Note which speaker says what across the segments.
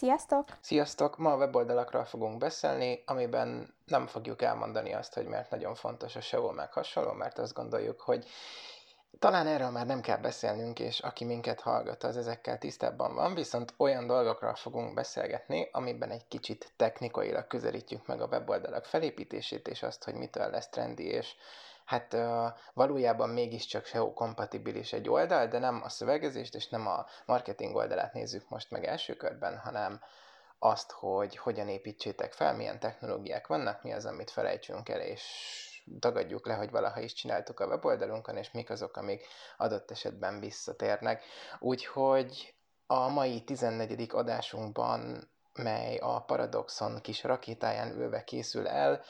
Speaker 1: Sziasztok!
Speaker 2: Sziasztok! Ma a weboldalakról fogunk beszélni, amiben nem fogjuk elmondani azt, hogy miért nagyon fontos a SEO meg hasonló, mert azt gondoljuk, hogy talán erről már nem kell beszélnünk, és aki minket hallgat, az ezekkel tisztában van, viszont olyan dolgokról fogunk beszélgetni, amiben egy kicsit technikailag közelítjük meg a weboldalak felépítését, és azt, hogy mitől lesz trendi, és hát uh, valójában mégiscsak SEO-kompatibilis egy oldal, de nem a szövegezést és nem a marketing oldalát nézzük most meg első körben, hanem azt, hogy hogyan építsétek fel, milyen technológiák vannak, mi az, amit felejtsünk el, és tagadjuk le, hogy valaha is csináltuk a weboldalunkon, és mik azok, amik adott esetben visszatérnek. Úgyhogy a mai 14. adásunkban, mely a Paradoxon kis rakétáján ülve készül el,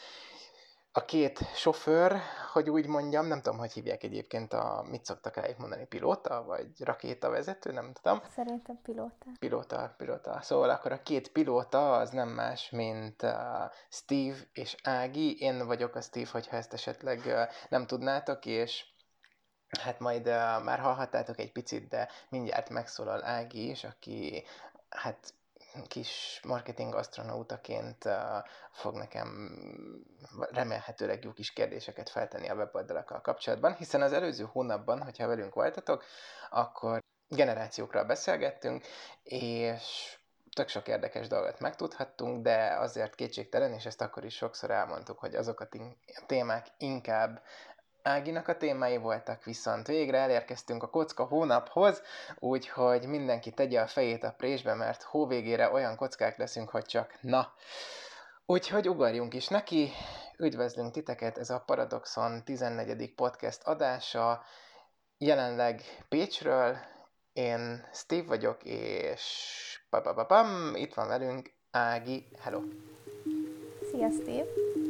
Speaker 2: a két sofőr, hogy úgy mondjam, nem tudom, hogy hívják egyébként a, mit szoktak rájuk mondani, pilóta, vagy rakétavezető, nem tudom.
Speaker 1: Szerintem pilóta.
Speaker 2: Pilóta, pilóta. Szóval akkor a két pilóta az nem más, mint uh, Steve és Ági. Én vagyok a Steve, hogyha ezt esetleg uh, nem tudnátok, és Hát majd uh, már hallhattátok egy picit, de mindjárt megszólal Ági is, aki hát kis marketing astronautaként fog nekem remélhetőleg jó kis kérdéseket feltenni a weboldalakkal kapcsolatban, hiszen az előző hónapban, hogyha velünk voltatok, akkor generációkról beszélgettünk, és tök sok érdekes dolgot megtudhattunk, de azért kétségtelen, és ezt akkor is sokszor elmondtuk, hogy azok a témák inkább Áginak a témái voltak, viszont végre elérkeztünk a kocka hónaphoz, úgyhogy mindenki tegye a fejét a présbe, mert hó végére olyan kockák leszünk, hogy csak na. Úgyhogy ugorjunk is neki, üdvözlünk titeket, ez a Paradoxon 14. podcast adása, jelenleg Pécsről, én Steve vagyok, és papapapam, itt van velünk Ági, hello!
Speaker 1: Szia Steve!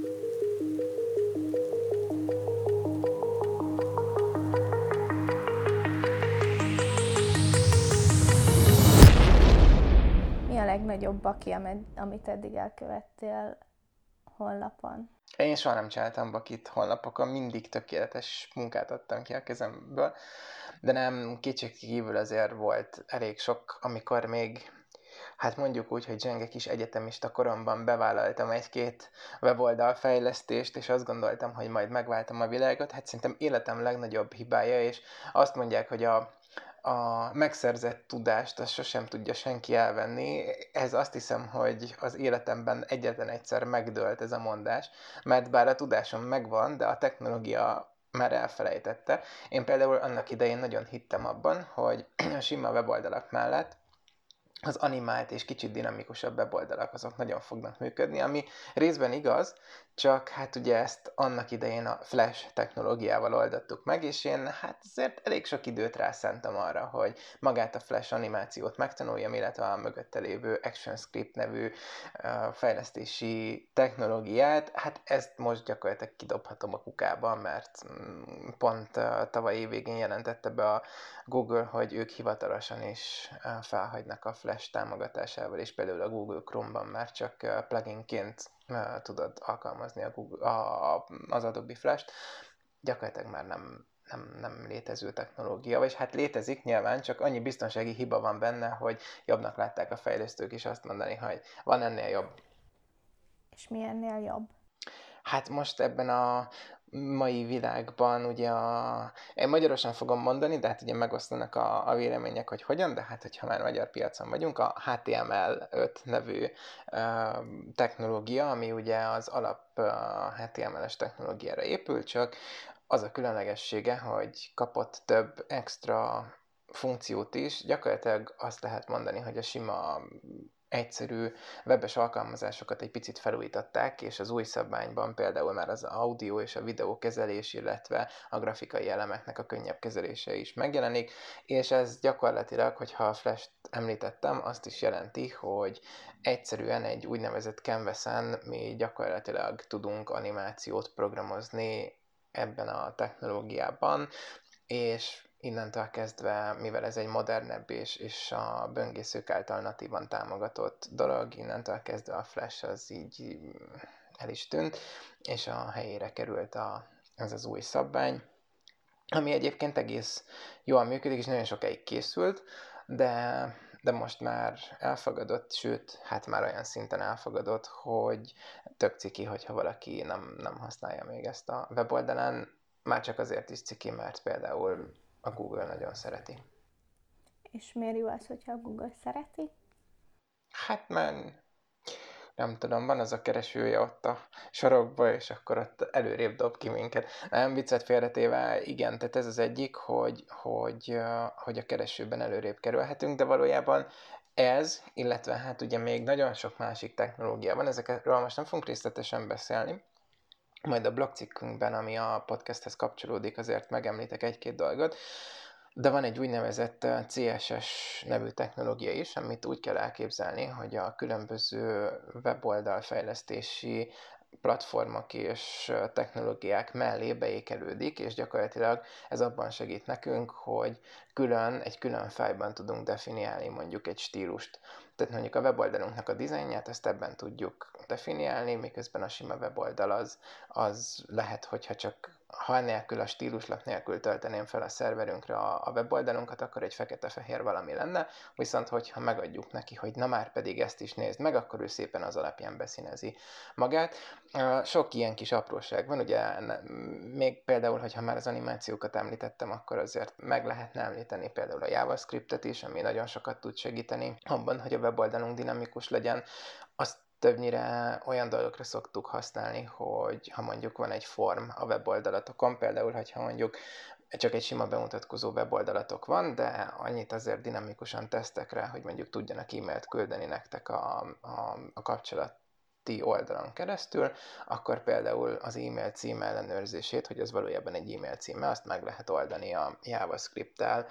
Speaker 1: Legnagyobb baki, amit eddig elkövettél honlapon?
Speaker 2: Én soha nem csináltam bakit honlapokon, mindig tökéletes munkát adtam ki a kezemből, de nem kívül azért volt elég sok, amikor még hát mondjuk úgy, hogy zsenge kis egyetemista koromban bevállaltam egy-két weboldal fejlesztést, és azt gondoltam, hogy majd megváltam a világot. Hát szerintem életem legnagyobb hibája, és azt mondják, hogy a a megszerzett tudást azt sosem tudja senki elvenni. Ez azt hiszem, hogy az életemben egyetlen egyszer megdőlt ez a mondás, mert bár a tudásom megvan, de a technológia már elfelejtette. Én például annak idején nagyon hittem abban, hogy a sima weboldalak mellett az animált és kicsit dinamikusabb weboldalak azok nagyon fognak működni, ami részben igaz, csak hát ugye ezt annak idején a Flash technológiával oldottuk meg, és én hát azért elég sok időt rászántam arra, hogy magát a Flash animációt megtanuljam, illetve a mögötte lévő ActionScript nevű fejlesztési technológiát, hát ezt most gyakorlatilag kidobhatom a kukába, mert mm, pont tavaly évvégén jelentette be a Google, hogy ők hivatalosan is felhagynak a Flash támogatásával, és például a Google Chrome-ban már csak pluginként tudod alkalmazni a Google, a, az Adobe Flash-t, gyakorlatilag már nem, nem, nem létező technológia, vagy hát létezik nyilván, csak annyi biztonsági hiba van benne, hogy jobbnak látták a fejlesztők is azt mondani, hogy van ennél jobb.
Speaker 1: És mi ennél jobb?
Speaker 2: Hát most ebben a mai világban ugye a... Én magyarosan fogom mondani, de hát ugye megosztanak a, a vélemények, hogy hogyan, de hát hogyha már magyar piacon vagyunk, a HTML5 nevű uh, technológia, ami ugye az alap HTML-es technológiára épül, csak az a különlegessége, hogy kapott több extra funkciót is, gyakorlatilag azt lehet mondani, hogy a sima egyszerű webes alkalmazásokat egy picit felújították, és az új szabványban például már az audio és a videó kezelés, illetve a grafikai elemeknek a könnyebb kezelése is megjelenik, és ez gyakorlatilag, hogyha a Flash-t említettem, azt is jelenti, hogy egyszerűen egy úgynevezett canvas-en mi gyakorlatilag tudunk animációt programozni ebben a technológiában, és innentől kezdve, mivel ez egy modernebb és, és a böngészők által natívan támogatott dolog, innentől kezdve a Flash az így el is tűnt, és a helyére került a, ez az új szabvány, ami egyébként egész jól működik, és nagyon sokáig készült, de de most már elfogadott, sőt, hát már olyan szinten elfogadott, hogy tök ciki, hogyha valaki nem, nem használja még ezt a weboldalán, már csak azért is ciki, mert például a Google nagyon szereti.
Speaker 1: És miért jó az, hogyha a Google szereti?
Speaker 2: Hát mert nem tudom, van az a keresője ott a sarokba, és akkor ott előrébb dob ki minket. Nem viccet félretéve, igen, tehát ez az egyik, hogy, hogy, hogy a keresőben előrébb kerülhetünk, de valójában ez, illetve hát ugye még nagyon sok másik technológia van, ezekről most nem fogunk részletesen beszélni, majd a blogcikkünkben, ami a podcasthez kapcsolódik, azért megemlítek egy-két dolgot, de van egy úgynevezett CSS nevű technológia is, amit úgy kell elképzelni, hogy a különböző weboldal fejlesztési platformok és technológiák mellé beékelődik, és gyakorlatilag ez abban segít nekünk, hogy külön, egy külön fájban tudunk definiálni mondjuk egy stílust. Tehát mondjuk a weboldalunknak a dizájnját, ezt ebben tudjuk definiálni, miközben a sima weboldal az, az lehet, hogyha csak ha nélkül a stíluslap nélkül tölteném fel a szerverünkre a, a weboldalunkat, akkor egy fekete-fehér valami lenne, viszont hogyha megadjuk neki, hogy na már pedig ezt is nézd meg, akkor ő szépen az alapján beszínezi magát. Sok ilyen kis apróság van, ugye még például, hogyha már az animációkat említettem, akkor azért meg lehetne említeni például a JavaScriptet is, ami nagyon sokat tud segíteni abban, hogy a weboldalunk dinamikus legyen. Azt többnyire olyan dolgokra szoktuk használni, hogy ha mondjuk van egy form a weboldalatokon, például, hogyha mondjuk csak egy sima bemutatkozó weboldalatok van, de annyit azért dinamikusan tesztek rá, hogy mondjuk tudjanak e-mailt küldeni nektek a, a, a kapcsolat ti oldalon keresztül, akkor például az e-mail cím ellenőrzését, hogy ez valójában egy e-mail címe, azt meg lehet oldani a JavaScript-tel,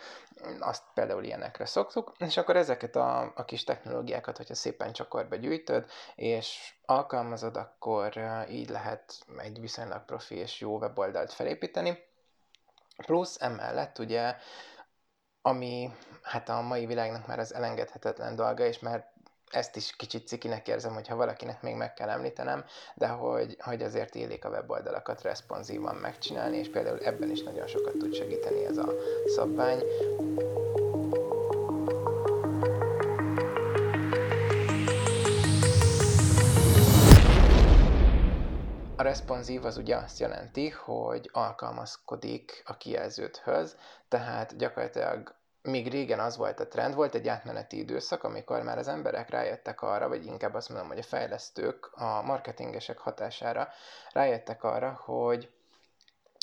Speaker 2: azt például ilyenekre szoktuk, és akkor ezeket a, a kis technológiákat, hogyha szépen csakorba gyűjtöd, és alkalmazod, akkor így lehet egy viszonylag profi és jó weboldalt felépíteni. Plusz emellett ugye ami hát a mai világnak már az elengedhetetlen dolga, és már ezt is kicsit cikinek érzem, hogyha valakinek még meg kell említenem, de hogy, hogy azért élik a weboldalakat responsívan megcsinálni, és például ebben is nagyon sokat tud segíteni ez a szabvány. A responsív az ugye azt jelenti, hogy alkalmazkodik a kijelződhöz, tehát gyakorlatilag még régen az volt a trend, volt egy átmeneti időszak, amikor már az emberek rájöttek arra, vagy inkább azt mondom, hogy a fejlesztők a marketingesek hatására rájöttek arra, hogy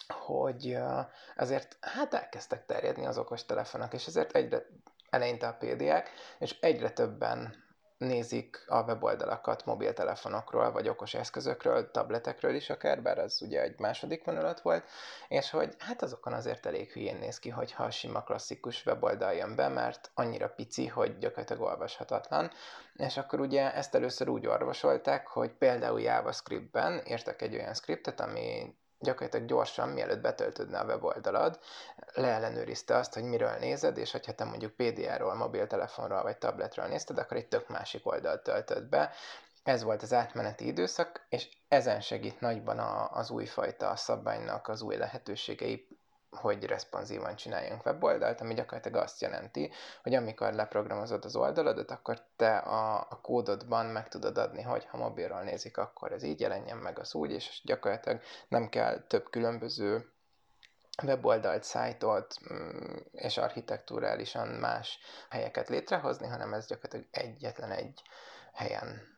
Speaker 2: hogy azért hát elkezdtek terjedni az okos telefonok, és ezért egyre eleinte a PDA-k, és egyre többen nézik a weboldalakat mobiltelefonokról, vagy okos eszközökről, tabletekről is akár, bár az ugye egy második vonulat volt, és hogy hát azokon azért elég hülyén néz ki, hogyha a sima klasszikus weboldal jön be, mert annyira pici, hogy gyakorlatilag olvashatatlan, és akkor ugye ezt először úgy orvosolták, hogy például JavaScriptben írtak egy olyan scriptet, ami gyakorlatilag gyorsan, mielőtt betöltödne a weboldalad, leellenőrizte azt, hogy miről nézed, és hogyha te mondjuk PDR-ról, mobiltelefonról vagy tabletről nézted, akkor egy tök másik oldalt töltött be. Ez volt az átmeneti időszak, és ezen segít nagyban a, az újfajta szabványnak az új lehetőségei hogy responsívan csináljunk weboldalt, ami gyakorlatilag azt jelenti, hogy amikor leprogramozod az oldaladat, akkor te a, a kódodban meg tudod adni, hogy ha mobilról nézik, akkor ez így jelenjen meg az úgy, és gyakorlatilag nem kell több különböző weboldalt, szájtot mm, és architekturálisan más helyeket létrehozni, hanem ez gyakorlatilag egyetlen egy helyen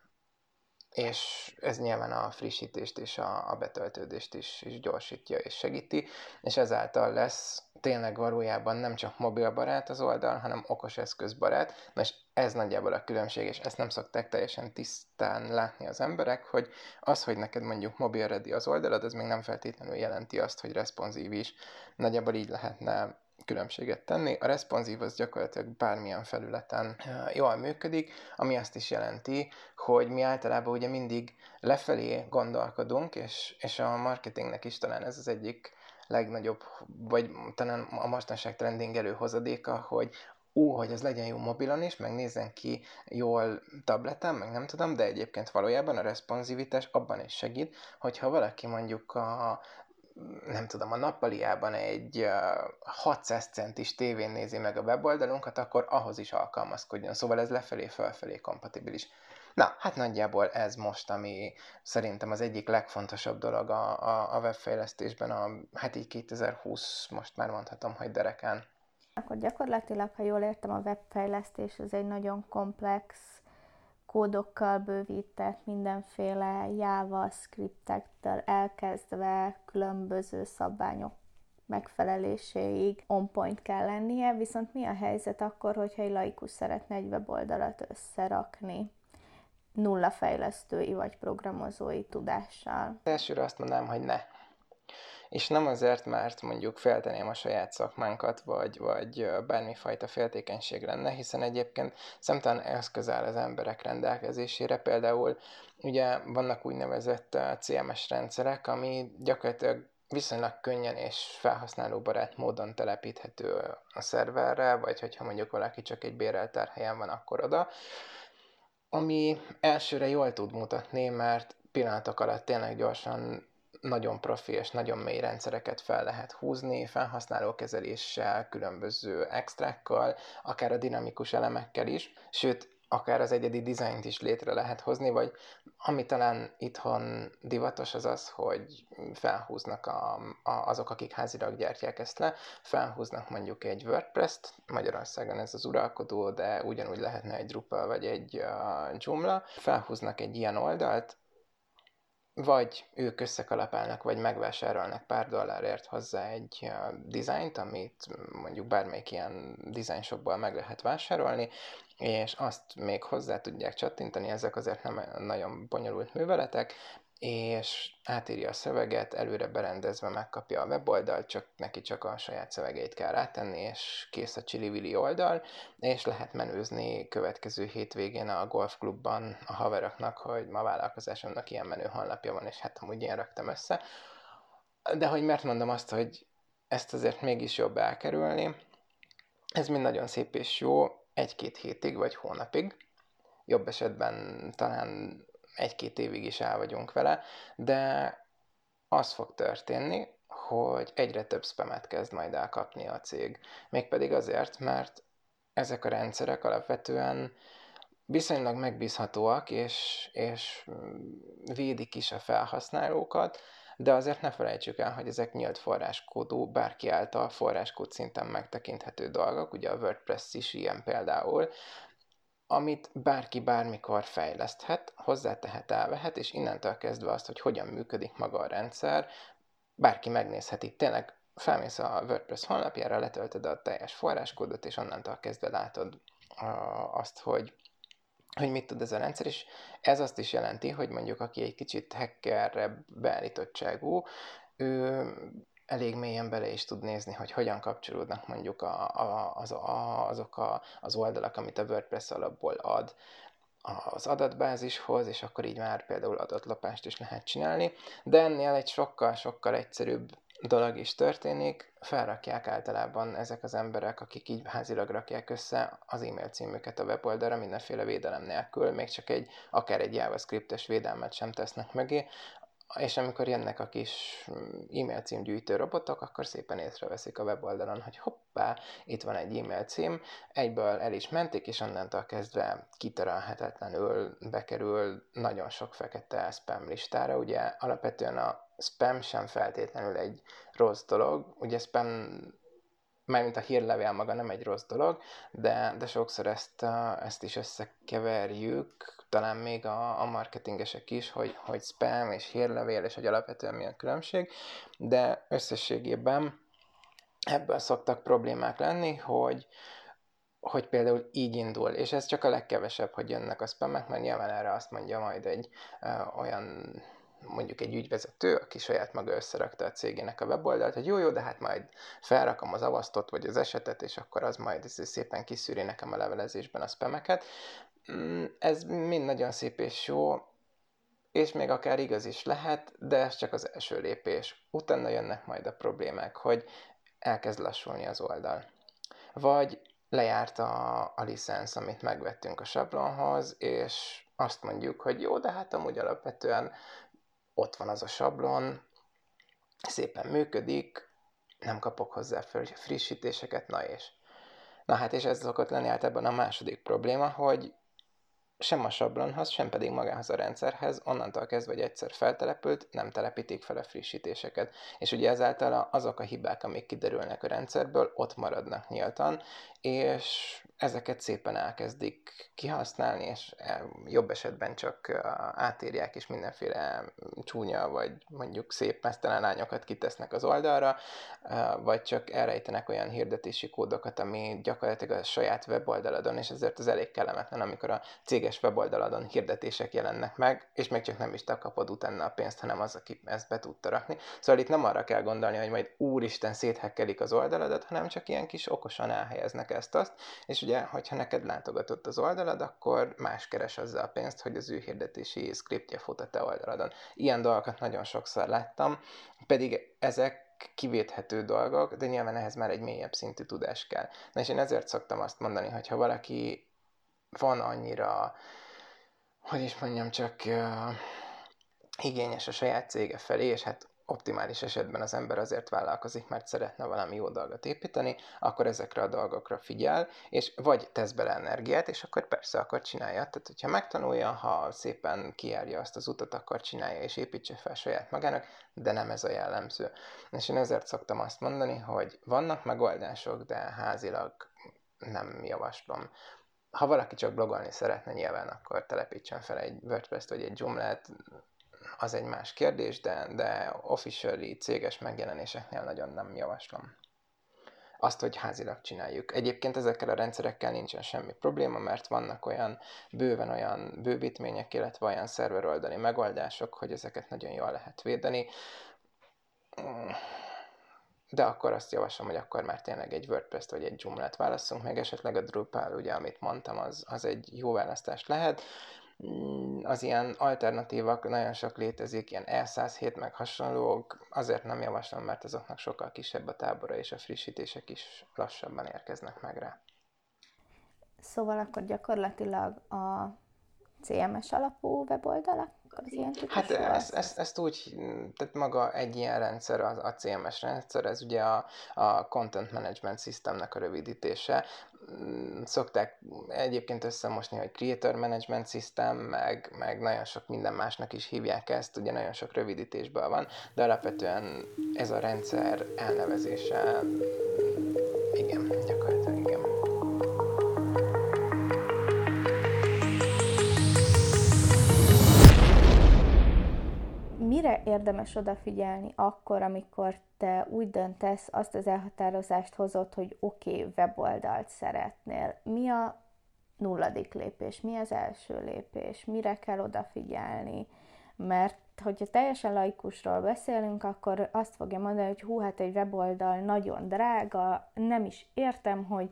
Speaker 2: és ez nyilván a frissítést és a, a betöltődést is, is gyorsítja és segíti, és ezáltal lesz tényleg valójában nem csak mobilbarát az oldal, hanem okos eszközbarát. És ez nagyjából a különbség, és ezt nem szokták teljesen tisztán látni az emberek, hogy az, hogy neked mondjuk mobil ready az oldalad, ez még nem feltétlenül jelenti azt, hogy responsív is. Nagyjából így lehetne különbséget tenni. A responsív az gyakorlatilag bármilyen felületen jól működik, ami azt is jelenti, hogy mi általában ugye mindig lefelé gondolkodunk, és, és a marketingnek is talán ez az egyik legnagyobb, vagy talán a mostanság trendingelő hozadéka, hogy ú, hogy ez legyen jó mobilon is, meg nézzen ki jól tableten, meg nem tudom, de egyébként valójában a responsivitás abban is segít, hogyha valaki mondjuk a nem tudom, a nappaliában egy 600 centis tévén nézi meg a weboldalunkat, akkor ahhoz is alkalmazkodjon. Szóval ez lefelé-felfelé kompatibilis. Na, hát nagyjából ez most, ami szerintem az egyik legfontosabb dolog a, a, a webfejlesztésben, a, hát így 2020, most már mondhatom, hogy derekán.
Speaker 1: Akkor gyakorlatilag, ha jól értem, a webfejlesztés az egy nagyon komplex, kódokkal bővített mindenféle JavaScript-ektől elkezdve különböző szabványok megfeleléséig on point kell lennie, viszont mi a helyzet akkor, hogyha egy laikus szeretne egy weboldalat összerakni? nulla fejlesztői vagy programozói tudással?
Speaker 2: Elsőre azt mondanám, hogy ne. És nem azért, mert mondjuk felteném a saját szakmánkat, vagy, vagy bármifajta féltékenység lenne, hiszen egyébként szemtelen eszköz áll az emberek rendelkezésére. Például ugye vannak úgynevezett CMS rendszerek, ami gyakorlatilag viszonylag könnyen és felhasználóbarát módon telepíthető a szerverre, vagy hogyha mondjuk valaki csak egy bérelt helyen van, akkor oda ami elsőre jól tud mutatni, mert pillanatok alatt tényleg gyorsan nagyon profi és nagyon mély rendszereket fel lehet húzni, felhasználókezeléssel, különböző extrákkal, akár a dinamikus elemekkel is, sőt, akár az egyedi dizájnt is létre lehet hozni, vagy ami talán itthon divatos az az, hogy felhúznak a, a, azok, akik házilag gyártják ezt le, felhúznak mondjuk egy WordPress-t, Magyarországon ez az uralkodó, de ugyanúgy lehetne egy Drupal vagy egy uh, Joomla, felhúznak egy ilyen oldalt, vagy ők összekalapálnak, vagy megvásárolnak pár dollárért hozzá egy dizájnt, amit mondjuk bármelyik ilyen design shopból meg lehet vásárolni, és azt még hozzá tudják csattintani, ezek azért nem nagyon bonyolult műveletek, és átírja a szöveget, előre berendezve megkapja a weboldalt, csak neki csak a saját szövegeit kell rátenni, és kész a csili oldal, és lehet menőzni következő hétvégén a golfklubban a haveroknak, hogy ma vállalkozásomnak ilyen menő honlapja van, és hát amúgy ilyen raktam össze. De hogy mert mondom azt, hogy ezt azért mégis jobb elkerülni, ez mind nagyon szép és jó, egy-két hétig vagy hónapig, jobb esetben talán egy-két évig is el vagyunk vele, de az fog történni, hogy egyre több spamet kezd majd elkapni a cég. Mégpedig azért, mert ezek a rendszerek alapvetően viszonylag megbízhatóak, és, és védik is a felhasználókat, de azért ne felejtsük el, hogy ezek nyílt forráskódú, bárki által forráskód szinten megtekinthető dolgok, ugye a WordPress is ilyen például, amit bárki bármikor fejleszthet, hozzátehet, elvehet, és innentől kezdve azt, hogy hogyan működik maga a rendszer, bárki megnézheti. Tényleg felmész a WordPress honlapjára, letöltöd a teljes forráskódot, és onnantól kezdve látod azt, hogy hogy mit tud ez a rendszer, és ez azt is jelenti, hogy mondjuk aki egy kicsit hackerre beállítottságú, ő elég mélyen bele is tud nézni, hogy hogyan kapcsolódnak mondjuk a, a, az, a, azok a, az oldalak, amit a WordPress alapból ad az adatbázishoz, és akkor így már például adatlopást is lehet csinálni, de ennél egy sokkal-sokkal egyszerűbb dolog is történik, felrakják általában ezek az emberek, akik így házilag rakják össze az e-mail címüket a weboldalra mindenféle védelem nélkül, még csak egy, akár egy JavaScriptes védelmet sem tesznek mögé, és amikor jönnek a kis e-mail címgyűjtő robotok, akkor szépen észreveszik a weboldalon, hogy hoppá, itt van egy e-mail cím, egyből el is mentik, és onnantól kezdve kitörölhetetlenül bekerül nagyon sok fekete spam listára. Ugye alapvetően a spam sem feltétlenül egy rossz dolog, ugye spam mármint a hírlevél maga nem egy rossz dolog, de, de sokszor ezt, ezt is összekeverjük, talán még a, a marketingesek is, hogy, hogy spam és hírlevél, és hogy alapvetően mi különbség, de összességében ebből szoktak problémák lenni, hogy, hogy például így indul, és ez csak a legkevesebb, hogy jönnek a spamek, mert nyilván erre azt mondja majd egy ö, olyan mondjuk egy ügyvezető, aki saját maga összerakta a cégének a weboldalt, hogy jó, jó, de hát majd felrakom az avasztot vagy az esetet, és akkor az majd szépen kiszűri nekem a levelezésben a spameket. Mm, ez mind nagyon szép és jó, és még akár igaz is lehet, de ez csak az első lépés. Utána jönnek majd a problémák, hogy elkezd lassulni az oldal. Vagy lejárt a, a licensz, amit megvettünk a sablonhoz, és azt mondjuk, hogy jó, de hát amúgy alapvetően ott van az a sablon, szépen működik, nem kapok hozzá frissítéseket, na és. Na hát, és ez szokott lenni általában a második probléma, hogy sem a sablonhoz, sem pedig magához a rendszerhez, onnantól kezdve, hogy egyszer feltelepült, nem telepítik fel a frissítéseket. És ugye ezáltal azok a hibák, amik kiderülnek a rendszerből, ott maradnak nyíltan, és ezeket szépen elkezdik kihasználni, és e, jobb esetben csak átírják, és mindenféle csúnya, vagy mondjuk szép mesztelen lányokat kitesznek az oldalra, vagy csak elrejtenek olyan hirdetési kódokat, ami gyakorlatilag a saját weboldaladon, és ezért az elég kellemetlen, amikor a céges weboldaladon hirdetések jelennek meg, és még csak nem is te kapod utána a pénzt, hanem az, aki ezt be tudta rakni. Szóval itt nem arra kell gondolni, hogy majd úristen széthekkelik az oldaladat, hanem csak ilyen kis okosan elhelyeznek ezt-azt, és ugye, hogyha neked látogatott az oldalad, akkor más keres azzal a pénzt, hogy az ő hirdetési scriptje fut a te oldaladon. Ilyen dolgokat nagyon sokszor láttam, pedig ezek kivéthető dolgok, de nyilván ehhez már egy mélyebb szintű tudás kell. Na és én ezért szoktam azt mondani, hogy ha valaki van annyira, hogy is mondjam, csak uh, igényes a saját cége felé, és hát optimális esetben az ember azért vállalkozik, mert szeretne valami jó dolgot építeni, akkor ezekre a dolgokra figyel, és vagy tesz bele energiát, és akkor persze akkor csinálja. Tehát, hogyha megtanulja, ha szépen kijárja azt az utat, akkor csinálja és építse fel saját magának, de nem ez a jellemző. És én ezért szoktam azt mondani, hogy vannak megoldások, de házilag nem javaslom. Ha valaki csak blogolni szeretne, nyilván akkor telepítsen fel egy WordPress-t vagy egy Joomla-t, az egy más kérdés, de, de officially céges megjelenéseknél nagyon nem javaslom. Azt, hogy házilag csináljuk. Egyébként ezekkel a rendszerekkel nincsen semmi probléma, mert vannak olyan bőven olyan bővítmények, illetve olyan szerveroldali megoldások, hogy ezeket nagyon jól lehet védeni. De akkor azt javaslom, hogy akkor már tényleg egy WordPress-t vagy egy Joomla-t válasszunk, meg esetleg a Drupal, ugye, amit mondtam, az, az egy jó választás lehet. Mm, az ilyen alternatívak nagyon sok létezik, ilyen E107 meg hasonlók, azért nem javaslom, mert azoknak sokkal kisebb a tábora, és a frissítések is lassabban érkeznek meg rá.
Speaker 1: Szóval akkor gyakorlatilag a CMS alapú weboldalak az ilyen
Speaker 2: Hát ezt, ezt, ezt úgy, tehát maga egy ilyen rendszer, a, a CMS rendszer, ez ugye a, a Content Management Systemnek a rövidítése. Mm, szokták egyébként összemosni, hogy Creator Management System, meg, meg nagyon sok minden másnak is hívják ezt, ugye nagyon sok rövidítésből van, de alapvetően ez a rendszer elnevezése, igen, gyakorlatilag
Speaker 1: mire érdemes odafigyelni akkor, amikor te úgy döntesz, azt az elhatározást hozott, hogy oké, okay, weboldalt szeretnél. Mi a nulladik lépés? Mi az első lépés? Mire kell odafigyelni? Mert hogyha teljesen laikusról beszélünk, akkor azt fogja mondani, hogy hú, hát egy weboldal nagyon drága, nem is értem, hogy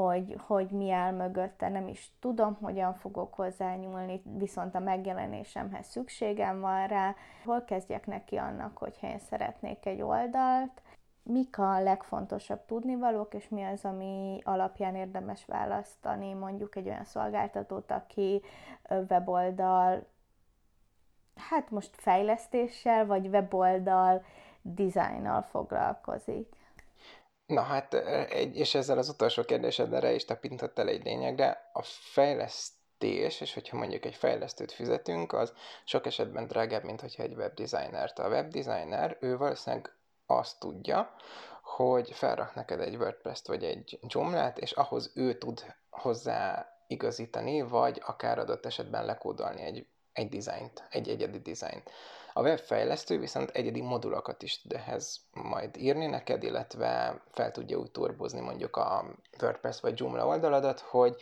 Speaker 1: hogy, hogy mi áll mögötte, nem is tudom, hogyan fogok hozzányúlni, viszont a megjelenésemhez szükségem van rá. Hol kezdjek neki annak, hogyha én szeretnék egy oldalt, mik a legfontosabb tudnivalók, és mi az, ami alapján érdemes választani mondjuk egy olyan szolgáltatót, aki weboldal, hát most fejlesztéssel, vagy weboldal dizájnnal foglalkozik.
Speaker 2: Na hát, egy, és ezzel az utolsó kérdésedre is tapintott egy lényegre. A fejlesztés, és hogyha mondjuk egy fejlesztőt fizetünk, az sok esetben drágább, mint hogyha egy webdesignert. A webdesigner, ő valószínűleg azt tudja, hogy felrak neked egy WordPress-t vagy egy Joomla-t, és ahhoz ő tud hozzá igazítani, vagy akár adott esetben lekódolni egy, egy dizájnt, egy egyedi dizájnt. A webfejlesztő viszont egyedi modulokat is tud ehhez majd írni neked, illetve fel tudja úgy turbozni mondjuk a WordPress vagy Joomla oldaladat, hogy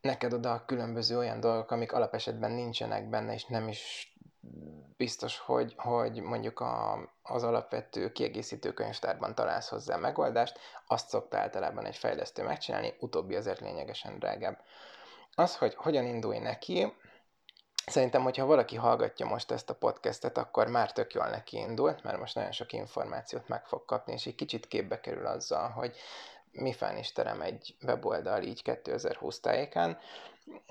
Speaker 2: neked oda különböző olyan dolgok, amik alapesetben nincsenek benne, és nem is biztos, hogy, hogy mondjuk a, az alapvető kiegészítő könyvtárban találsz hozzá megoldást, azt szokta általában egy fejlesztő megcsinálni, utóbbi azért lényegesen drágább. Az, hogy hogyan indulj neki, Szerintem, hogyha valaki hallgatja most ezt a podcastet, akkor már tök jól neki indult, mert most nagyon sok információt meg fog kapni, és egy kicsit képbe kerül azzal, hogy mi fán is terem egy weboldal így 2020 tájékán.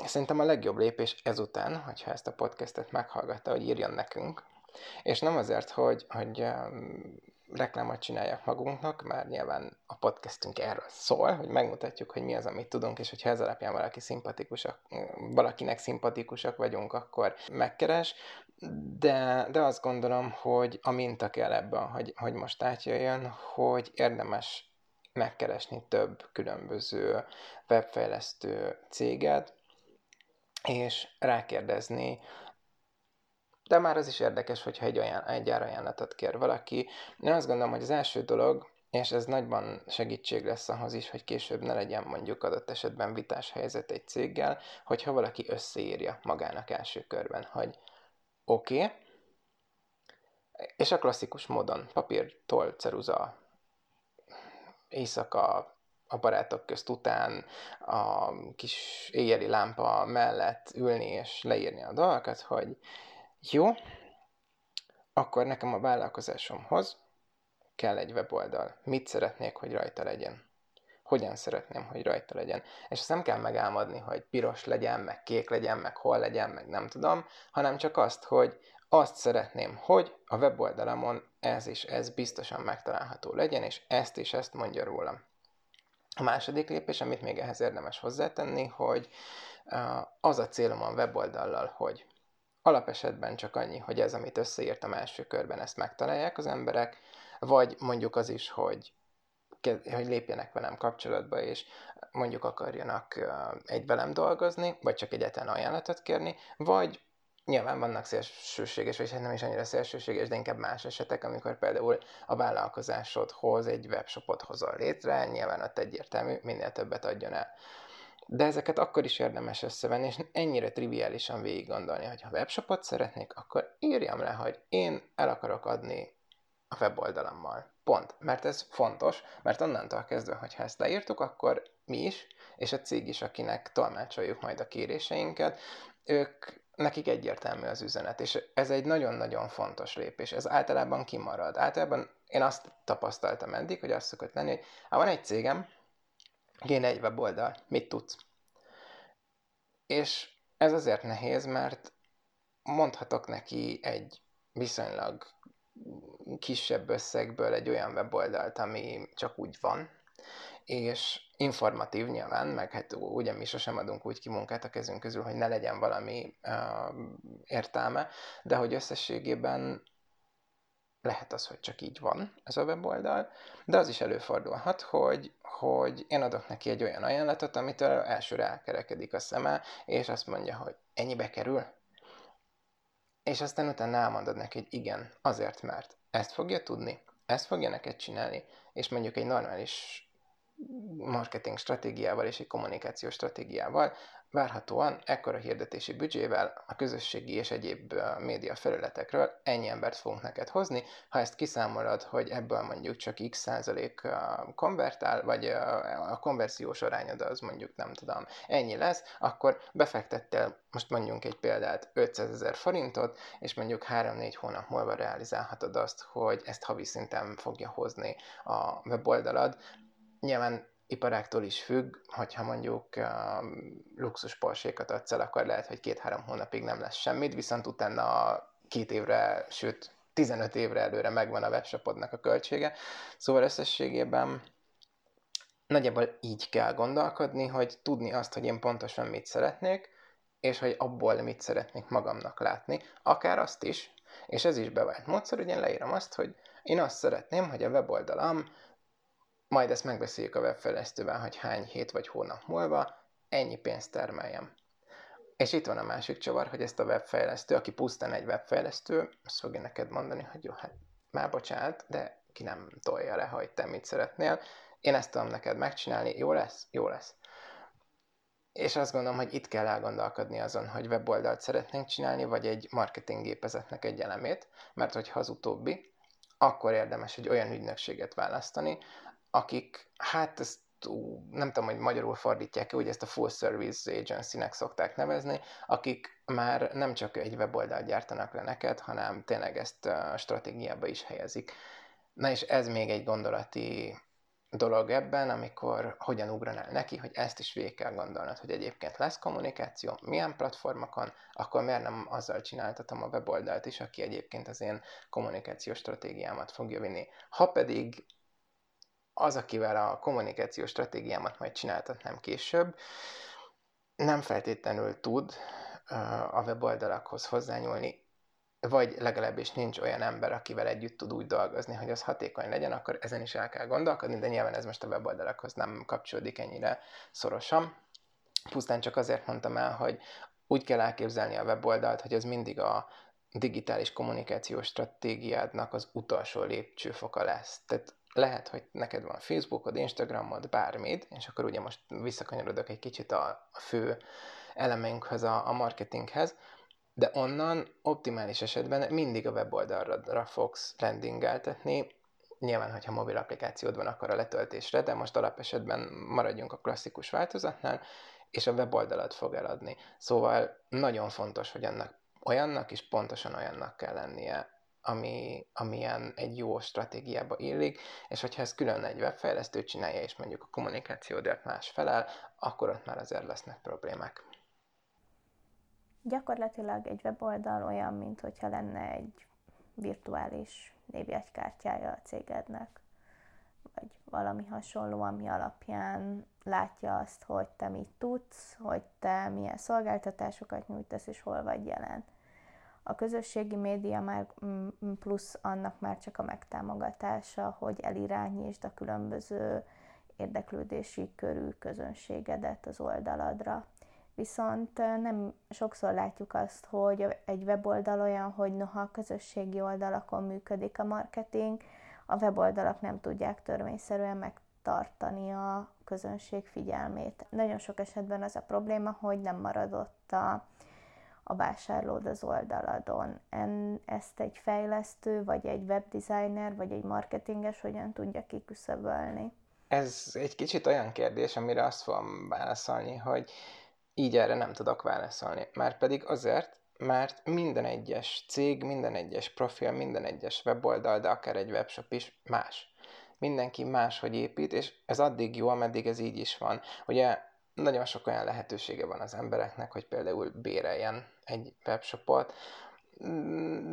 Speaker 2: Szerintem a legjobb lépés ezután, hogyha ezt a podcastet meghallgatta, hogy írjon nekünk, És nem azért, hogy, hogy reklámot csináljak magunknak, már nyilván a podcastünk erről szól, hogy megmutatjuk, hogy mi az, amit tudunk, és hogyha ez alapján valaki szimpatikusak, valakinek szimpatikusak vagyunk, akkor megkeres, de, de azt gondolom, hogy a minta kell ebben, hogy, hogy most átjöjjön, hogy érdemes megkeresni több különböző webfejlesztő céget, és rákérdezni de már az is érdekes, hogyha egy, olyan, egy árajánlatot kér valaki. Én azt gondolom, hogy az első dolog, és ez nagyban segítség lesz ahhoz is, hogy később ne legyen mondjuk adott esetben vitás helyzet egy céggel, hogyha valaki összeírja magának első körben, hogy oké, okay, és a klasszikus módon papír, toll, ceruza, éjszaka, a barátok közt után a kis éjjeli lámpa mellett ülni és leírni a dolgokat, hogy jó, akkor nekem a vállalkozásomhoz kell egy weboldal. Mit szeretnék, hogy rajta legyen? Hogyan szeretném, hogy rajta legyen? És ezt nem kell megálmodni, hogy piros legyen, meg kék legyen, meg hol legyen, meg nem tudom, hanem csak azt, hogy azt szeretném, hogy a weboldalamon ez és ez biztosan megtalálható legyen, és ezt és ezt mondja rólam. A második lépés, amit még ehhez érdemes hozzátenni, hogy az a célom a weboldallal, hogy Alapesetben csak annyi, hogy ez, amit összeírtam első körben, ezt megtalálják az emberek, vagy mondjuk az is, hogy hogy lépjenek velem kapcsolatba, és mondjuk akarjanak egy velem dolgozni, vagy csak egyetlen ajánlatot kérni, vagy nyilván vannak szélsőséges, vagy hát nem is annyira szélsőséges, de inkább más esetek, amikor például a vállalkozásodhoz egy webshopot hozol létre, nyilván ott egyértelmű, minél többet adjon el. De ezeket akkor is érdemes összevenni, és ennyire triviálisan végig gondolni, hogy ha webshopot szeretnék, akkor írjam le, hogy én el akarok adni a weboldalammal. Pont. Mert ez fontos, mert onnantól kezdve, hogyha ezt leírtuk, akkor mi is, és a cég is, akinek tolmácsoljuk majd a kéréseinket, ők, nekik egyértelmű az üzenet, és ez egy nagyon-nagyon fontos lépés. Ez általában kimarad. Általában én azt tapasztaltam eddig, hogy azt szokott lenni, hogy ha van egy cégem, Kéne egy weboldal. Mit tudsz? És ez azért nehéz, mert mondhatok neki egy viszonylag kisebb összegből egy olyan weboldalt, ami csak úgy van, és informatív nyilván, meg hát ugye mi sosem adunk úgy ki munkát a kezünk közül, hogy ne legyen valami uh, értelme, de hogy összességében lehet az, hogy csak így van ez a weboldal, de az is előfordulhat, hogy, hogy én adok neki egy olyan ajánlatot, amitől elsőre elkerekedik a szeme, és azt mondja, hogy ennyibe kerül. És aztán utána elmondod neki, hogy igen, azért, mert ezt fogja tudni, ezt fogja neked csinálni, és mondjuk egy normális marketing stratégiával és egy kommunikációs stratégiával Várhatóan ekkora hirdetési büdzsével a közösségi és egyéb média felületekről ennyi embert fogunk neked hozni. Ha ezt kiszámolod, hogy ebből mondjuk csak x százalék konvertál, vagy a konverziós arányod az mondjuk nem tudom, ennyi lesz, akkor befektettél, most mondjunk egy példát, 500 ezer forintot, és mondjuk 3-4 hónap múlva realizálhatod azt, hogy ezt havi szinten fogja hozni a weboldalad. Nyilván iparáktól is függ, hogyha mondjuk um, luxus porsékat adsz el, akkor lehet, hogy két-három hónapig nem lesz semmit, viszont utána két évre, sőt 15 évre előre megvan a webshopodnak a költsége. Szóval összességében nagyjából így kell gondolkodni, hogy tudni azt, hogy én pontosan mit szeretnék, és hogy abból mit szeretnék magamnak látni, akár azt is, és ez is bevált módszer, hogy én leírom azt, hogy én azt szeretném, hogy a weboldalam majd ezt megbeszéljük a webfejlesztővel, hogy hány hét vagy hónap múlva ennyi pénzt termeljem. És itt van a másik csavar, hogy ezt a webfejlesztő, aki pusztán egy webfejlesztő, azt fogja neked mondani, hogy jó, hát már bocsánat, de ki nem tolja le, hogy te mit szeretnél. Én ezt tudom neked megcsinálni, jó lesz? Jó lesz. És azt gondolom, hogy itt kell elgondolkodni azon, hogy weboldalt szeretnénk csinálni, vagy egy marketing gépezetnek egy elemét, mert hogyha az utóbbi, akkor érdemes egy olyan ügynökséget választani, akik, hát ezt nem tudom, hogy magyarul fordítják-e, ugye ezt a full service agency-nek szokták nevezni, akik már nem csak egy weboldalt gyártanak le neked, hanem tényleg ezt a stratégiába is helyezik. Na és ez még egy gondolati dolog ebben, amikor hogyan ugranál neki, hogy ezt is végig kell gondolnod, hogy egyébként lesz kommunikáció, milyen platformokon, akkor miért nem azzal csináltatom a weboldalt is, aki egyébként az én kommunikációs stratégiámat fogja vinni. Ha pedig az, akivel a kommunikációs stratégiámat majd csináltatnám később, nem feltétlenül tud a weboldalakhoz hozzányúlni, vagy legalábbis nincs olyan ember, akivel együtt tud úgy dolgozni, hogy az hatékony legyen, akkor ezen is el kell gondolkodni, de nyilván ez most a weboldalakhoz nem kapcsolódik ennyire szorosan. Pusztán csak azért mondtam el, hogy úgy kell elképzelni a weboldalt, hogy ez mindig a digitális kommunikációs stratégiádnak az utolsó lépcsőfoka lesz. Tehát lehet, hogy neked van Facebookod, Instagramod, bármit, és akkor ugye most visszakanyarodok egy kicsit a, fő elemeinkhez, a, a marketinghez, de onnan optimális esetben mindig a weboldalra fogsz landingeltetni, nyilván, hogyha mobil applikációd van, akkor a letöltésre, de most alapesetben maradjunk a klasszikus változatnál, és a weboldalat fog eladni. Szóval nagyon fontos, hogy annak olyannak is pontosan olyannak kell lennie, ami, amilyen egy jó stratégiába illik, és hogyha ez külön egy webfejlesztő csinálja, és mondjuk a kommunikációdért más felel, akkor ott már azért lesznek problémák.
Speaker 1: Gyakorlatilag egy weboldal olyan, mint hogyha lenne egy virtuális névjegykártyája a cégednek, vagy valami hasonló, ami alapján látja azt, hogy te mit tudsz, hogy te milyen szolgáltatásokat nyújtasz, és hol vagy jelen. A közösségi média már mm, plusz annak már csak a megtámogatása, hogy elirányítsd a különböző érdeklődési körű közönségedet az oldaladra. Viszont nem sokszor látjuk azt, hogy egy weboldal olyan, hogy noha a közösségi oldalakon működik a marketing, a weboldalak nem tudják törvényszerűen megtartani a közönség figyelmét. Nagyon sok esetben az a probléma, hogy nem maradott a, a vásárlód az oldaladon. En, ezt egy fejlesztő, vagy egy webdesigner, vagy egy marketinges hogyan tudja kiküszöbölni?
Speaker 2: Ez egy kicsit olyan kérdés, amire azt fogom válaszolni, hogy így erre nem tudok válaszolni. Már pedig azért, mert minden egyes cég, minden egyes profil, minden egyes weboldal, de akár egy webshop is más. Mindenki máshogy épít, és ez addig jó, ameddig ez így is van. Ugye nagyon sok olyan lehetősége van az embereknek, hogy például béreljen egy webshopot,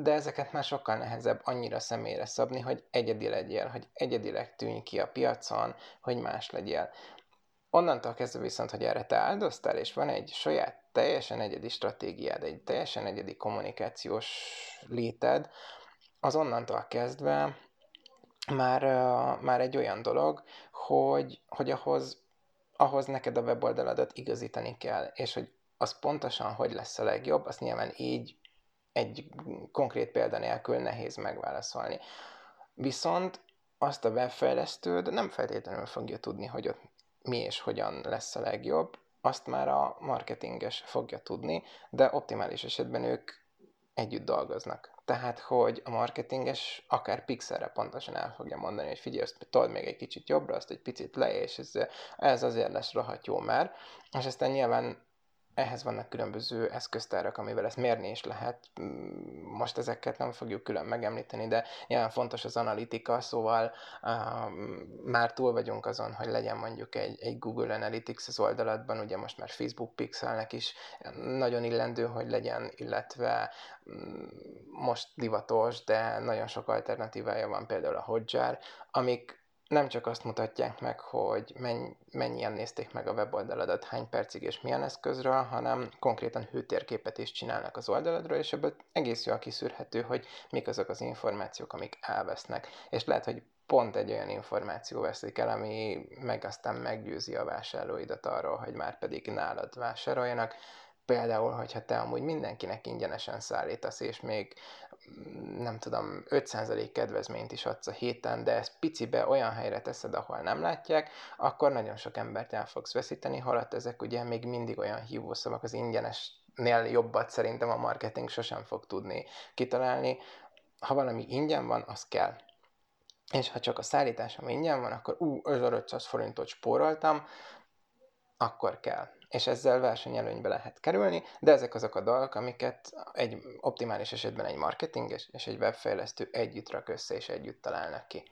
Speaker 2: de ezeket már sokkal nehezebb annyira személyre szabni, hogy egyedi legyél, hogy egyedileg tűnj ki a piacon, hogy más legyél. Onnantól kezdve viszont, hogy erre te áldoztál, és van egy saját teljesen egyedi stratégiád, egy teljesen egyedi kommunikációs léted, az onnantól kezdve már, már egy olyan dolog, hogy, hogy ahhoz, ahhoz neked a weboldaladat igazítani kell, és hogy az pontosan hogy lesz a legjobb, azt nyilván így egy konkrét példa nélkül nehéz megválaszolni. Viszont azt a webfejlesztőd nem feltétlenül fogja tudni, hogy ott mi és hogyan lesz a legjobb, azt már a marketinges fogja tudni, de optimális esetben ők együtt dolgoznak. Tehát, hogy a marketinges akár pixelre pontosan el fogja mondani, hogy figyelj, azt told még egy kicsit jobbra, azt egy picit le, és ez, ez azért lesz rohadt jó már. És aztán nyilván ehhez vannak különböző eszköztárak, amivel ezt mérni is lehet. Mm, most ezeket nem fogjuk külön megemlíteni, de nyilván fontos az analitika, szóval uh, már túl vagyunk azon, hogy legyen mondjuk egy, egy Google Analytics az oldalatban, ugye most már Facebook Pixelnek is nagyon illendő, hogy legyen, illetve um, most divatos, de nagyon sok alternatívája van például a Hotjar, amik nem csak azt mutatják meg, hogy mennyien nézték meg a weboldaladat, hány percig és milyen eszközről, hanem konkrétan hőtérképet is csinálnak az oldaladról, és ebből egész jól kiszűrhető, hogy mik azok az információk, amik elvesznek. És lehet, hogy pont egy olyan információ veszik el, ami meg aztán meggyőzi a vásárlóidat arról, hogy már pedig nálad vásároljanak. Például, hogyha te amúgy mindenkinek ingyenesen szállítasz, és még nem tudom, 5% kedvezményt is adsz a héten, de ezt picibe olyan helyre teszed, ahol nem látják, akkor nagyon sok embert el fogsz veszíteni, holott ezek ugye még mindig olyan hívószavak, az ingyenesnél jobbat szerintem a marketing sosem fog tudni kitalálni. Ha valami ingyen van, az kell. És ha csak a szállításom ingyen van, akkor ú, 5500 forintot spóroltam, akkor kell és ezzel versenyelőnybe lehet kerülni, de ezek azok a dolgok, amiket egy optimális esetben egy marketinges és egy webfejlesztő együtt rak össze és együtt találnak ki.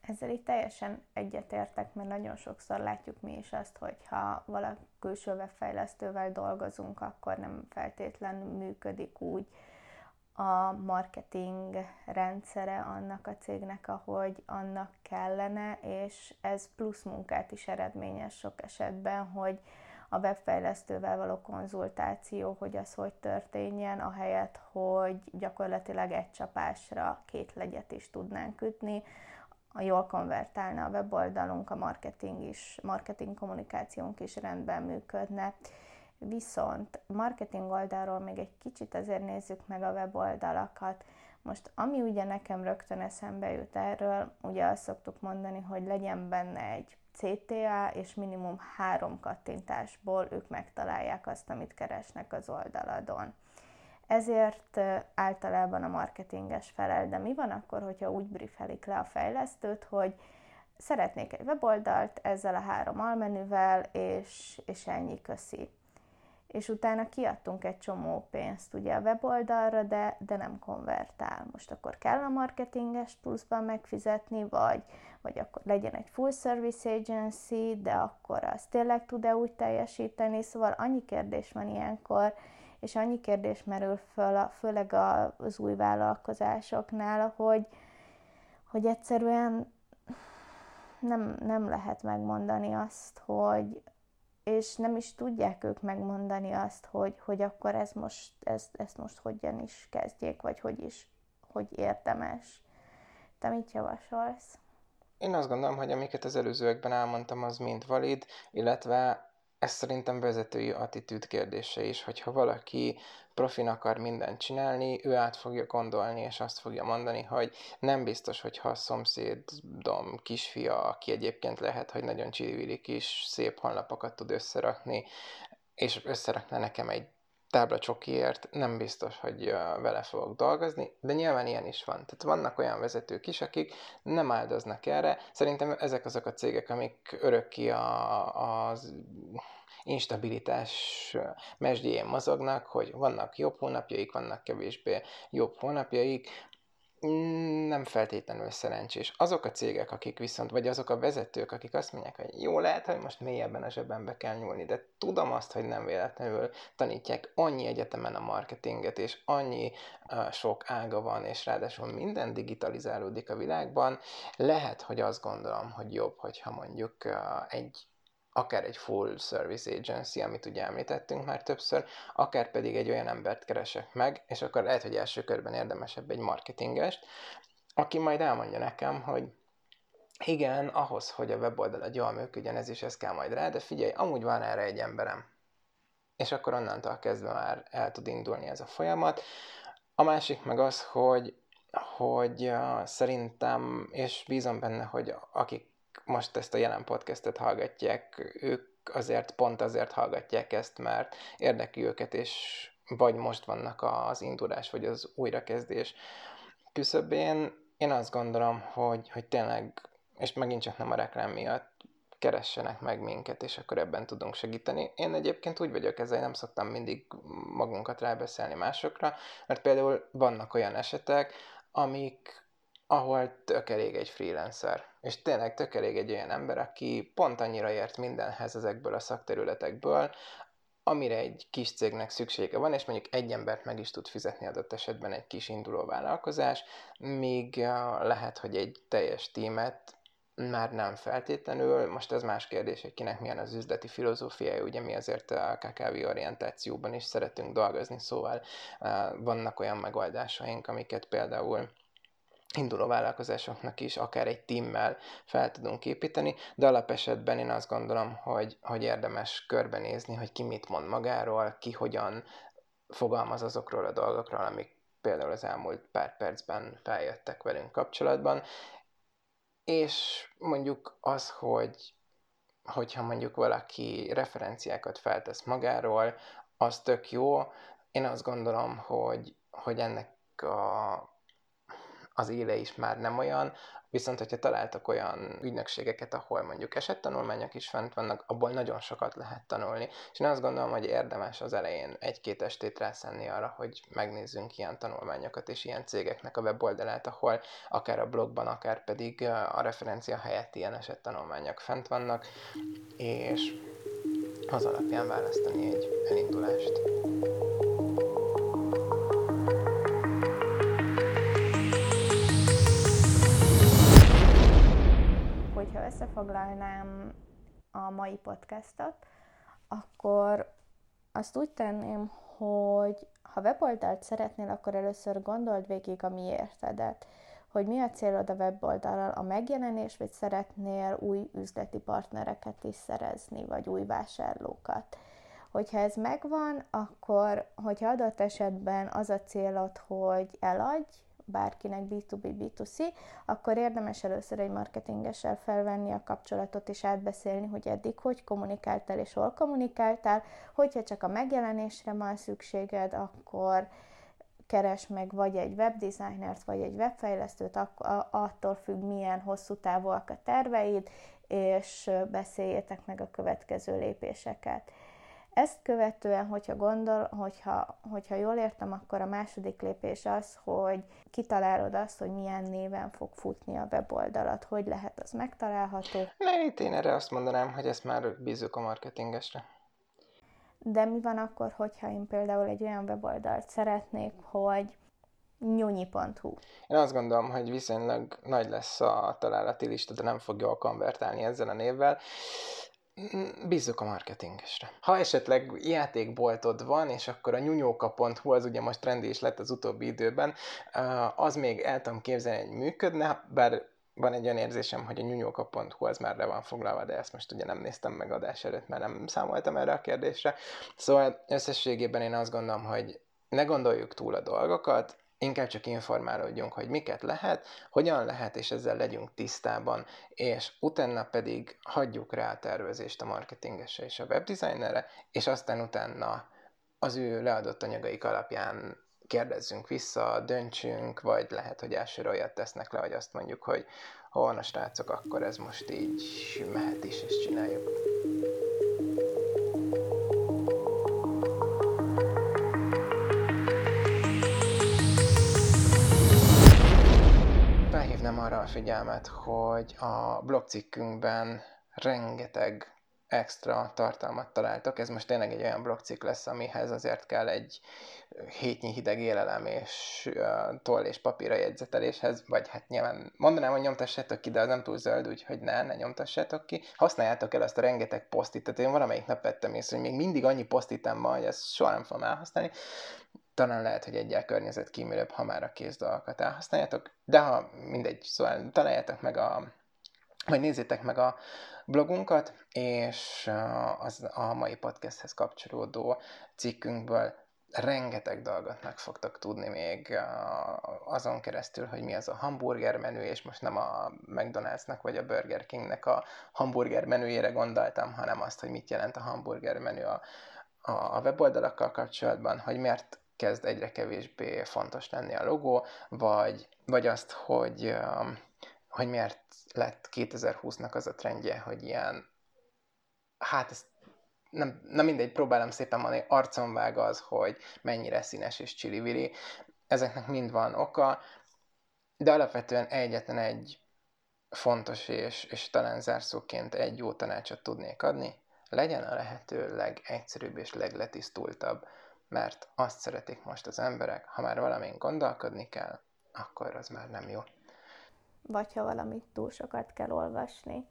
Speaker 1: Ezzel itt teljesen egyetértek, mert nagyon sokszor látjuk mi is azt, hogy ha valaki külső webfejlesztővel dolgozunk, akkor nem feltétlenül működik úgy a marketing rendszere annak a cégnek, ahogy annak kellene, és ez plusz munkát is eredményes sok esetben, hogy a webfejlesztővel való konzultáció, hogy az hogy történjen, ahelyett, hogy gyakorlatilag egy csapásra két legyet is tudnánk ütni, jól konvertálna a weboldalunk, a marketing is, marketing kommunikációnk is rendben működne. Viszont marketing oldalról még egy kicsit azért nézzük meg a weboldalakat. Most ami ugye nekem rögtön eszembe jut erről, ugye azt szoktuk mondani, hogy legyen benne egy CTA, és minimum három kattintásból ők megtalálják azt, amit keresnek az oldaladon. Ezért általában a marketinges felel, de mi van akkor, hogyha úgy briefelik le a fejlesztőt, hogy szeretnék egy weboldalt ezzel a három almenüvel, és, és ennyi köszi. És utána kiadtunk egy csomó pénzt ugye a weboldalra, de, de nem konvertál. Most akkor kell a marketinges pluszban megfizetni, vagy, vagy akkor legyen egy full service agency, de akkor az tényleg tud-e úgy teljesíteni. Szóval annyi kérdés van ilyenkor, és annyi kérdés merül föl, főleg az új vállalkozásoknál, hogy, hogy egyszerűen nem, nem lehet megmondani azt, hogy, és nem is tudják ők megmondani azt, hogy, hogy akkor ez most, ez, ezt most hogyan is kezdjék, vagy hogy is, hogy érdemes. Te mit javasolsz?
Speaker 2: Én azt gondolom, hogy amiket az előzőekben elmondtam, az mind valid, illetve ez szerintem vezetői attitűd kérdése is, hogyha valaki profin akar mindent csinálni, ő át fogja gondolni, és azt fogja mondani, hogy nem biztos, hogy ha a szomszédom kisfia, aki egyébként lehet, hogy nagyon csillivili kis szép honlapokat tud összerakni, és összerakna nekem egy tábla csokiért, nem biztos, hogy vele fogok dolgozni, de nyilván ilyen is van. Tehát vannak olyan vezetők is, akik nem áldoznak erre. Szerintem ezek azok a cégek, amik örökké a, az instabilitás mesdjén mozognak, hogy vannak jobb hónapjaik, vannak kevésbé jobb hónapjaik, nem feltétlenül szerencsés. Azok a cégek, akik viszont, vagy azok a vezetők, akik azt mondják, hogy jó, lehet, hogy most mélyebben a zsebembe kell nyúlni, de tudom azt, hogy nem véletlenül tanítják annyi egyetemen a marketinget, és annyi uh, sok ága van, és ráadásul minden digitalizálódik a világban, lehet, hogy azt gondolom, hogy jobb, hogyha mondjuk uh, egy akár egy full service agency, amit ugye említettünk már többször, akár pedig egy olyan embert keresek meg, és akkor lehet, hogy első körben érdemesebb egy marketingest, aki majd elmondja nekem, hogy igen, ahhoz, hogy a weboldal jól működjön, ez is ez kell majd rá, de figyelj, amúgy van erre egy emberem. És akkor onnantól kezdve már el tud indulni ez a folyamat. A másik meg az, hogy, hogy szerintem, és bízom benne, hogy akik most ezt a jelen podcastet hallgatják, ők azért, pont azért hallgatják ezt, mert érdekli őket, és vagy most vannak az indulás, vagy az újrakezdés küszöbén. Én azt gondolom, hogy, hogy tényleg, és megint csak nem a reklám miatt, keressenek meg minket, és akkor ebben tudunk segíteni. Én egyébként úgy vagyok ezzel, nem szoktam mindig magunkat rábeszélni másokra, mert például vannak olyan esetek, amik, ahol tök elég egy freelancer. És tényleg tök elég egy olyan ember, aki pont annyira ért mindenhez ezekből a szakterületekből, amire egy kis cégnek szüksége van, és mondjuk egy embert meg is tud fizetni adott esetben egy kis induló vállalkozás, míg lehet, hogy egy teljes tímet már nem feltétlenül. Most ez más kérdés, hogy kinek milyen az üzleti filozófiája, ugye mi azért a KKV orientációban is szeretünk dolgozni, szóval vannak olyan megoldásaink, amiket például induló vállalkozásoknak is akár egy timmel fel tudunk építeni, de alapesetben én azt gondolom, hogy, hogy érdemes körbenézni, hogy ki mit mond magáról, ki hogyan fogalmaz azokról a dolgokról, amik például az elmúlt pár percben feljöttek velünk kapcsolatban, és mondjuk az, hogy hogyha mondjuk valaki referenciákat feltesz magáról, az tök jó. Én azt gondolom, hogy, hogy ennek a az éle is már nem olyan, Viszont, hogyha találtak olyan ügynökségeket, ahol mondjuk esettanulmányok is fent vannak, abból nagyon sokat lehet tanulni. És én azt gondolom, hogy érdemes az elején egy-két estét rászenni arra, hogy megnézzünk ilyen tanulmányokat és ilyen cégeknek a weboldalát, ahol akár a blogban, akár pedig a referencia helyett ilyen esettanulmányok fent vannak, és az alapján választani egy elindulást.
Speaker 1: Összefoglalnám a mai podcastot, akkor azt úgy tenném, hogy ha weboldalt szeretnél, akkor először gondold végig a miértedet, hogy mi a célod a weboldalal, a megjelenés, vagy szeretnél új üzleti partnereket is szerezni, vagy új vásárlókat. Hogyha ez megvan, akkor, hogyha adott esetben az a célod, hogy eladj, bárkinek B2B, B2C, akkor érdemes először egy marketingessel felvenni a kapcsolatot és átbeszélni, hogy eddig hogy kommunikáltál és hol kommunikáltál. Hogyha csak a megjelenésre van szükséged, akkor keres meg vagy egy webdesignert, vagy egy webfejlesztőt, attól függ, milyen hosszú távúak a terveid, és beszéljétek meg a következő lépéseket. Ezt követően, hogyha gondol, hogyha, hogyha jól értem, akkor a második lépés az, hogy kitalálod azt, hogy milyen néven fog futni a weboldalat, hogy lehet az megtalálható.
Speaker 2: Ne, itt én erre azt mondanám, hogy ezt már bízunk a marketingesre.
Speaker 1: De mi van akkor, hogyha én például egy olyan weboldalt szeretnék, hogy nyonyi.hu.
Speaker 2: Én azt gondolom, hogy viszonylag nagy lesz a találati lista, de nem fog jól konvertálni ezzel a névvel. Bízzuk a marketingesre. Ha esetleg játékboltod van, és akkor a nyunyóka.hu az ugye most trendi is lett az utóbbi időben, az még el tudom képzelni, hogy működne, bár van egy olyan érzésem, hogy a nyunyóka.hu az már le van foglalva, de ezt most ugye nem néztem meg adás előtt, mert nem számoltam erre a kérdésre. Szóval összességében én azt gondolom, hogy ne gondoljuk túl a dolgokat, inkább csak informálódjunk, hogy miket lehet, hogyan lehet, és ezzel legyünk tisztában, és utána pedig hagyjuk rá a tervezést a marketingesre és a webdesignerre, és aztán utána az ő leadott anyagaik alapján kérdezzünk vissza, döntsünk, vagy lehet, hogy elsőre olyat tesznek le, hogy azt mondjuk, hogy ha van a srácok, akkor ez most így mehet is, és csináljuk. Felhívnám arra a figyelmet, hogy a blogcikkünkben rengeteg extra tartalmat találtok. Ez most tényleg egy olyan blogcikk lesz, amihez azért kell egy hétnyi hideg élelem és toll és papíra jegyzeteléshez, vagy hát nyilván mondanám, hogy nyomtassátok ki, de az nem túl zöld, úgyhogy ne, ne nyomtassátok ki. Használjátok el azt a rengeteg posztit, tehát én valamelyik nap vettem észre, hogy még mindig annyi posztitem van, hogy ezt soha nem fogom elhasználni talán lehet, hogy egyel környezetkímélőbb, ha már a kész dolgokat elhasználjátok, de ha mindegy, szóval találjátok meg a, vagy nézzétek meg a blogunkat, és az a mai podcasthez kapcsolódó cikkünkből rengeteg dolgot meg fogtok tudni még azon keresztül, hogy mi az a hamburger menü, és most nem a McDonald'snak vagy a Burger Kingnek a hamburger menüjére gondoltam, hanem azt, hogy mit jelent a hamburger menü a, a weboldalakkal kapcsolatban, hogy miért kezd egyre kevésbé fontos lenni a logó, vagy, vagy azt, hogy, um, hogy miért lett 2020-nak az a trendje, hogy ilyen, hát ez nem, nem mindegy, próbálom szépen mondani, arcon vág az, hogy mennyire színes és csili Ezeknek mind van oka, de alapvetően egyetlen egy fontos és, és talán zárszóként egy jó tanácsot tudnék adni, legyen a lehető legegyszerűbb és legletisztultabb mert azt szeretik most az emberek, ha már valamin gondolkodni kell, akkor az már nem jó.
Speaker 1: Vagy ha valamit túl sokat kell olvasni.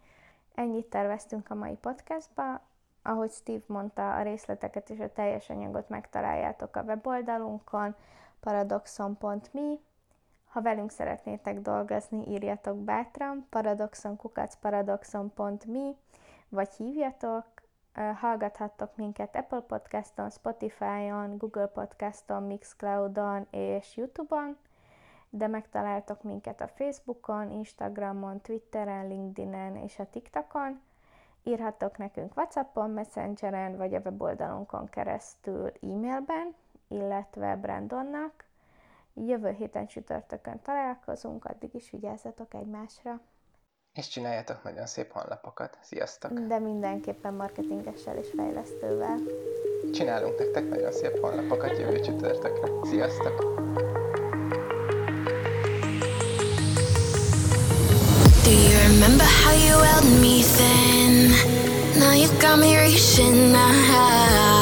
Speaker 1: Ennyit terveztünk a mai podcastba. Ahogy Steve mondta, a részleteket és a teljes anyagot megtaláljátok a weboldalunkon, paradoxon.me. Ha velünk szeretnétek dolgozni, írjatok bátran, paradoxon.me, vagy hívjatok, Hallgathattok minket Apple Podcaston, Spotify-on, Google Podcaston, Mixcloud-on és YouTube-on, de megtaláltok minket a Facebookon, Instagramon, Twitteren, LinkedInen és a TikTokon. Írhattok nekünk Whatsappon, Messengeren vagy a weboldalunkon keresztül e-mailben, illetve Brandonnak, Jövő héten csütörtökön találkozunk, addig is vigyázzatok egymásra.
Speaker 2: És csináljátok nagyon szép honlapokat. Sziasztok!
Speaker 1: De mindenképpen marketingessel és fejlesztővel.
Speaker 2: Csinálunk nektek nagyon szép honlapokat jövő csütörtökre. Sziasztok! Do you remember how you held me then? Now you got me reaching out